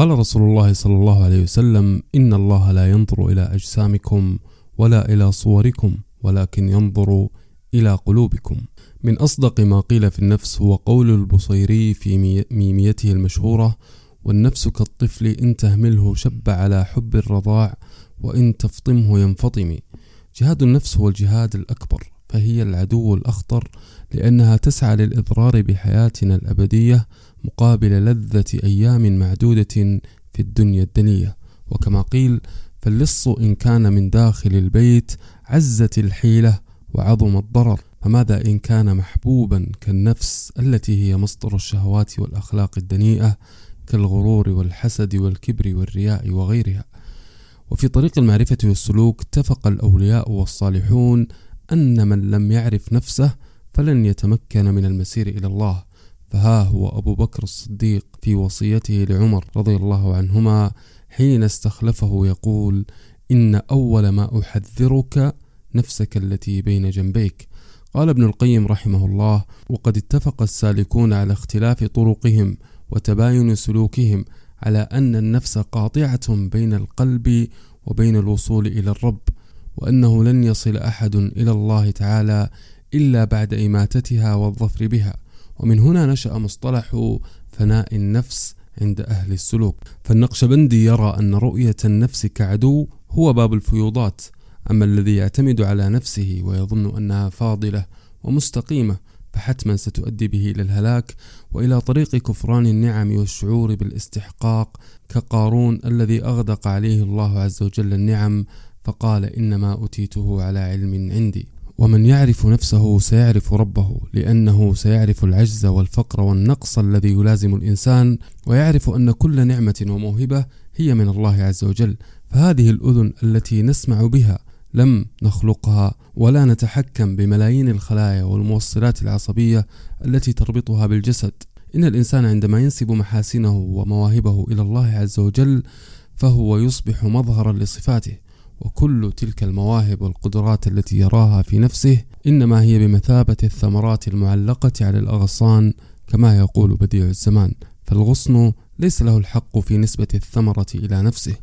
قال رسول الله صلى الله عليه وسلم إن الله لا ينظر إلى أجسامكم ولا إلى صوركم ولكن ينظر إلى قلوبكم. من أصدق ما قيل في النفس هو قول البصيري في ميميته المشهورة والنفس كالطفل إن تهمله شب على حب الرضاع وإن تفطمه ينفطم. جهاد النفس هو الجهاد الأكبر فهي العدو الأخطر لأنها تسعى للإضرار بحياتنا الأبدية مقابل لذة أيام معدودة في الدنيا الدنية. وكما قيل فاللص إن كان من داخل البيت عزت الحيلة وعظم الضرر. فماذا إن كان محبوبا كالنفس التي هي مصدر الشهوات والأخلاق الدنيئة كالغرور والحسد والكبر والرياء وغيرها؟ وفي طريق المعرفة والسلوك اتفق الأولياء والصالحون أن من لم يعرف نفسه فلن يتمكن من المسير إلى الله. فها هو أبو بكر الصديق في وصيته لعمر رضي الله عنهما حين استخلفه يقول إن أول ما أحذرك نفسك التي بين جنبيك. قال ابن القيم رحمه الله وقد اتفق السالكون على اختلاف طرقهم وتباين سلوكهم على أن النفس قاطعة بين القلب وبين الوصول إلى الرب وأنه لن يصل أحد إلى الله تعالى إلا بعد إماتتها والظفر بها. ومن هنا نشأ مصطلح فناء النفس عند أهل السلوك. فالنقشبندي يرى أن رؤية النفس كعدو هو باب الفيوضات. أما الذي يعتمد على نفسه ويظن أنها فاضلة ومستقيمة فحتما ستؤدي به إلى الهلاك وإلى طريق كفران النعم والشعور بالاستحقاق كقارون الذي أغدق عليه الله عز وجل النعم فقال إنما أوتيته على علم عندي. ومن يعرف نفسه سيعرف ربه لأنه سيعرف العجز والفقر والنقص الذي يلازم الإنسان ويعرف أن كل نعمة وموهبة هي من الله عز وجل. فهذه الأذن التي نسمع بها لم نخلقها ولا نتحكم بملايين الخلايا والموصلات العصبية التي تربطها بالجسد. إن الإنسان عندما ينسب محاسنه ومواهبه إلى الله عز وجل فهو يصبح مظهرا لصفاته. وكل تلك المواهب والقدرات التي يراها في نفسه إنما هي بمثابة الثمرات المعلقة على الأغصان كما يقول بديع الزمان. فالغصن ليس له الحق في نسبة الثمرة إلى نفسه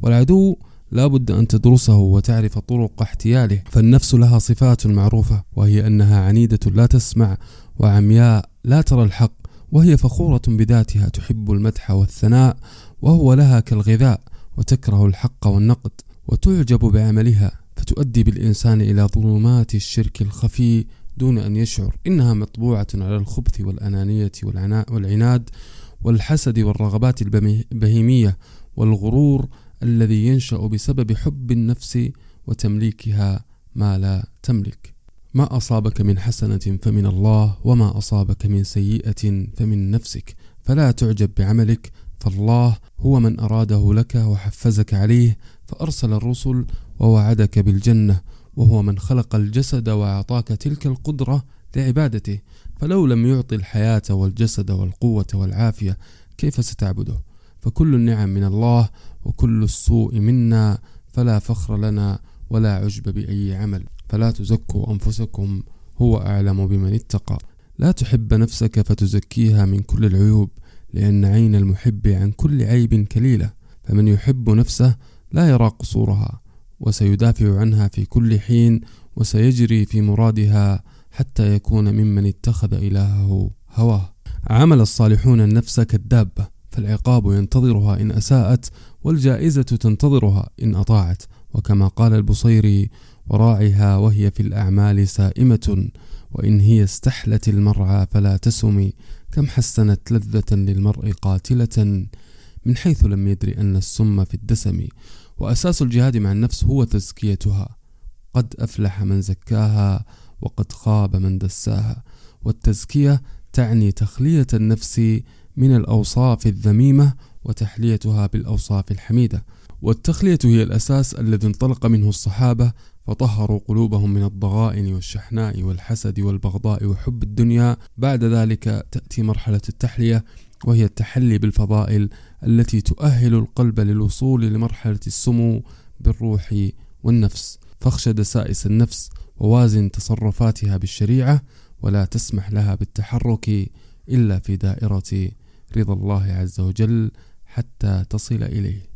والعدو لا بد أن تدرسه وتعرف طرق احتياله. فالنفس لها صفات معروفة وهي أنها عنيدة لا تسمع وعمياء لا ترى الحق وهي فخورة بذاتها تحب المدح والثناء وهو لها كالغذاء وتكره الحق والنقد. وتعجب بعملها فتؤدي بالإنسان إلى ظلمات الشرك الخفي دون أن يشعر. إنها مطبوعة على الخبث والأنانية والعناد والحسد والرغبات البهيمية والغرور الذي ينشأ بسبب حب النفس وتمليكها ما لا تملك. ما أصابك من حسنة فمن الله وما أصابك من سيئة فمن نفسك. فلا تعجب بعملك فالله هو من أراده لك وحفزك عليه فأرسل الرسل ووعدك بالجنة وهو من خلق الجسد وأعطاك تلك القدرة لعبادته. فلو لم يعطي الحياة والجسد والقوة والعافية كيف ستعبده؟ فكل النعم من الله وكل السوء منا فلا فخر لنا ولا عجب بأي عمل. فلا تزكوا أنفسكم هو أعلم بمن اتقى. لا تحب نفسك فتزكيها من كل العيوب لأن عين المحب عن كل عيب كليلة. فمن يحب نفسه لا يرى قصورها وسيدافع عنها في كل حين وسيجري في مرادها حتى يكون ممن اتخذ إلهه هواه. عمل الصالحون النفس كالدابة فالعقاب ينتظرها إن أساءت والجائزة تنتظرها إن أطاعت. وكما قال البصيري وراعها وهي في الأعمال سائمة وإن هي استحلت المرعى فلا تسمي كم حسنت لذة للمرء قاتلة من حيث لم يدري أن السم في الدسم. وأساس الجهاد مع النفس هو تزكيتها. قد أفلح من زكاها وقد خاب من دساها. والتزكية تعني تخلية النفس من الأوصاف الذميمة وتحليتها بالأوصاف الحميدة. والتخلية هي الأساس الذي انطلق منه الصحابة فطهروا قلوبهم من الضغائن والشحناء والحسد والبغضاء وحب الدنيا. بعد ذلك تأتي مرحلة التحلية وهي التحلي بالفضائل التي تؤهل القلب للوصول لمرحلة السمو بالروح والنفس. فاخشى دسائس النفس ووازن تصرفاتها بالشريعة ولا تسمح لها بالتحرك إلا في دائرة رضا الله عز وجل حتى تصل إليه.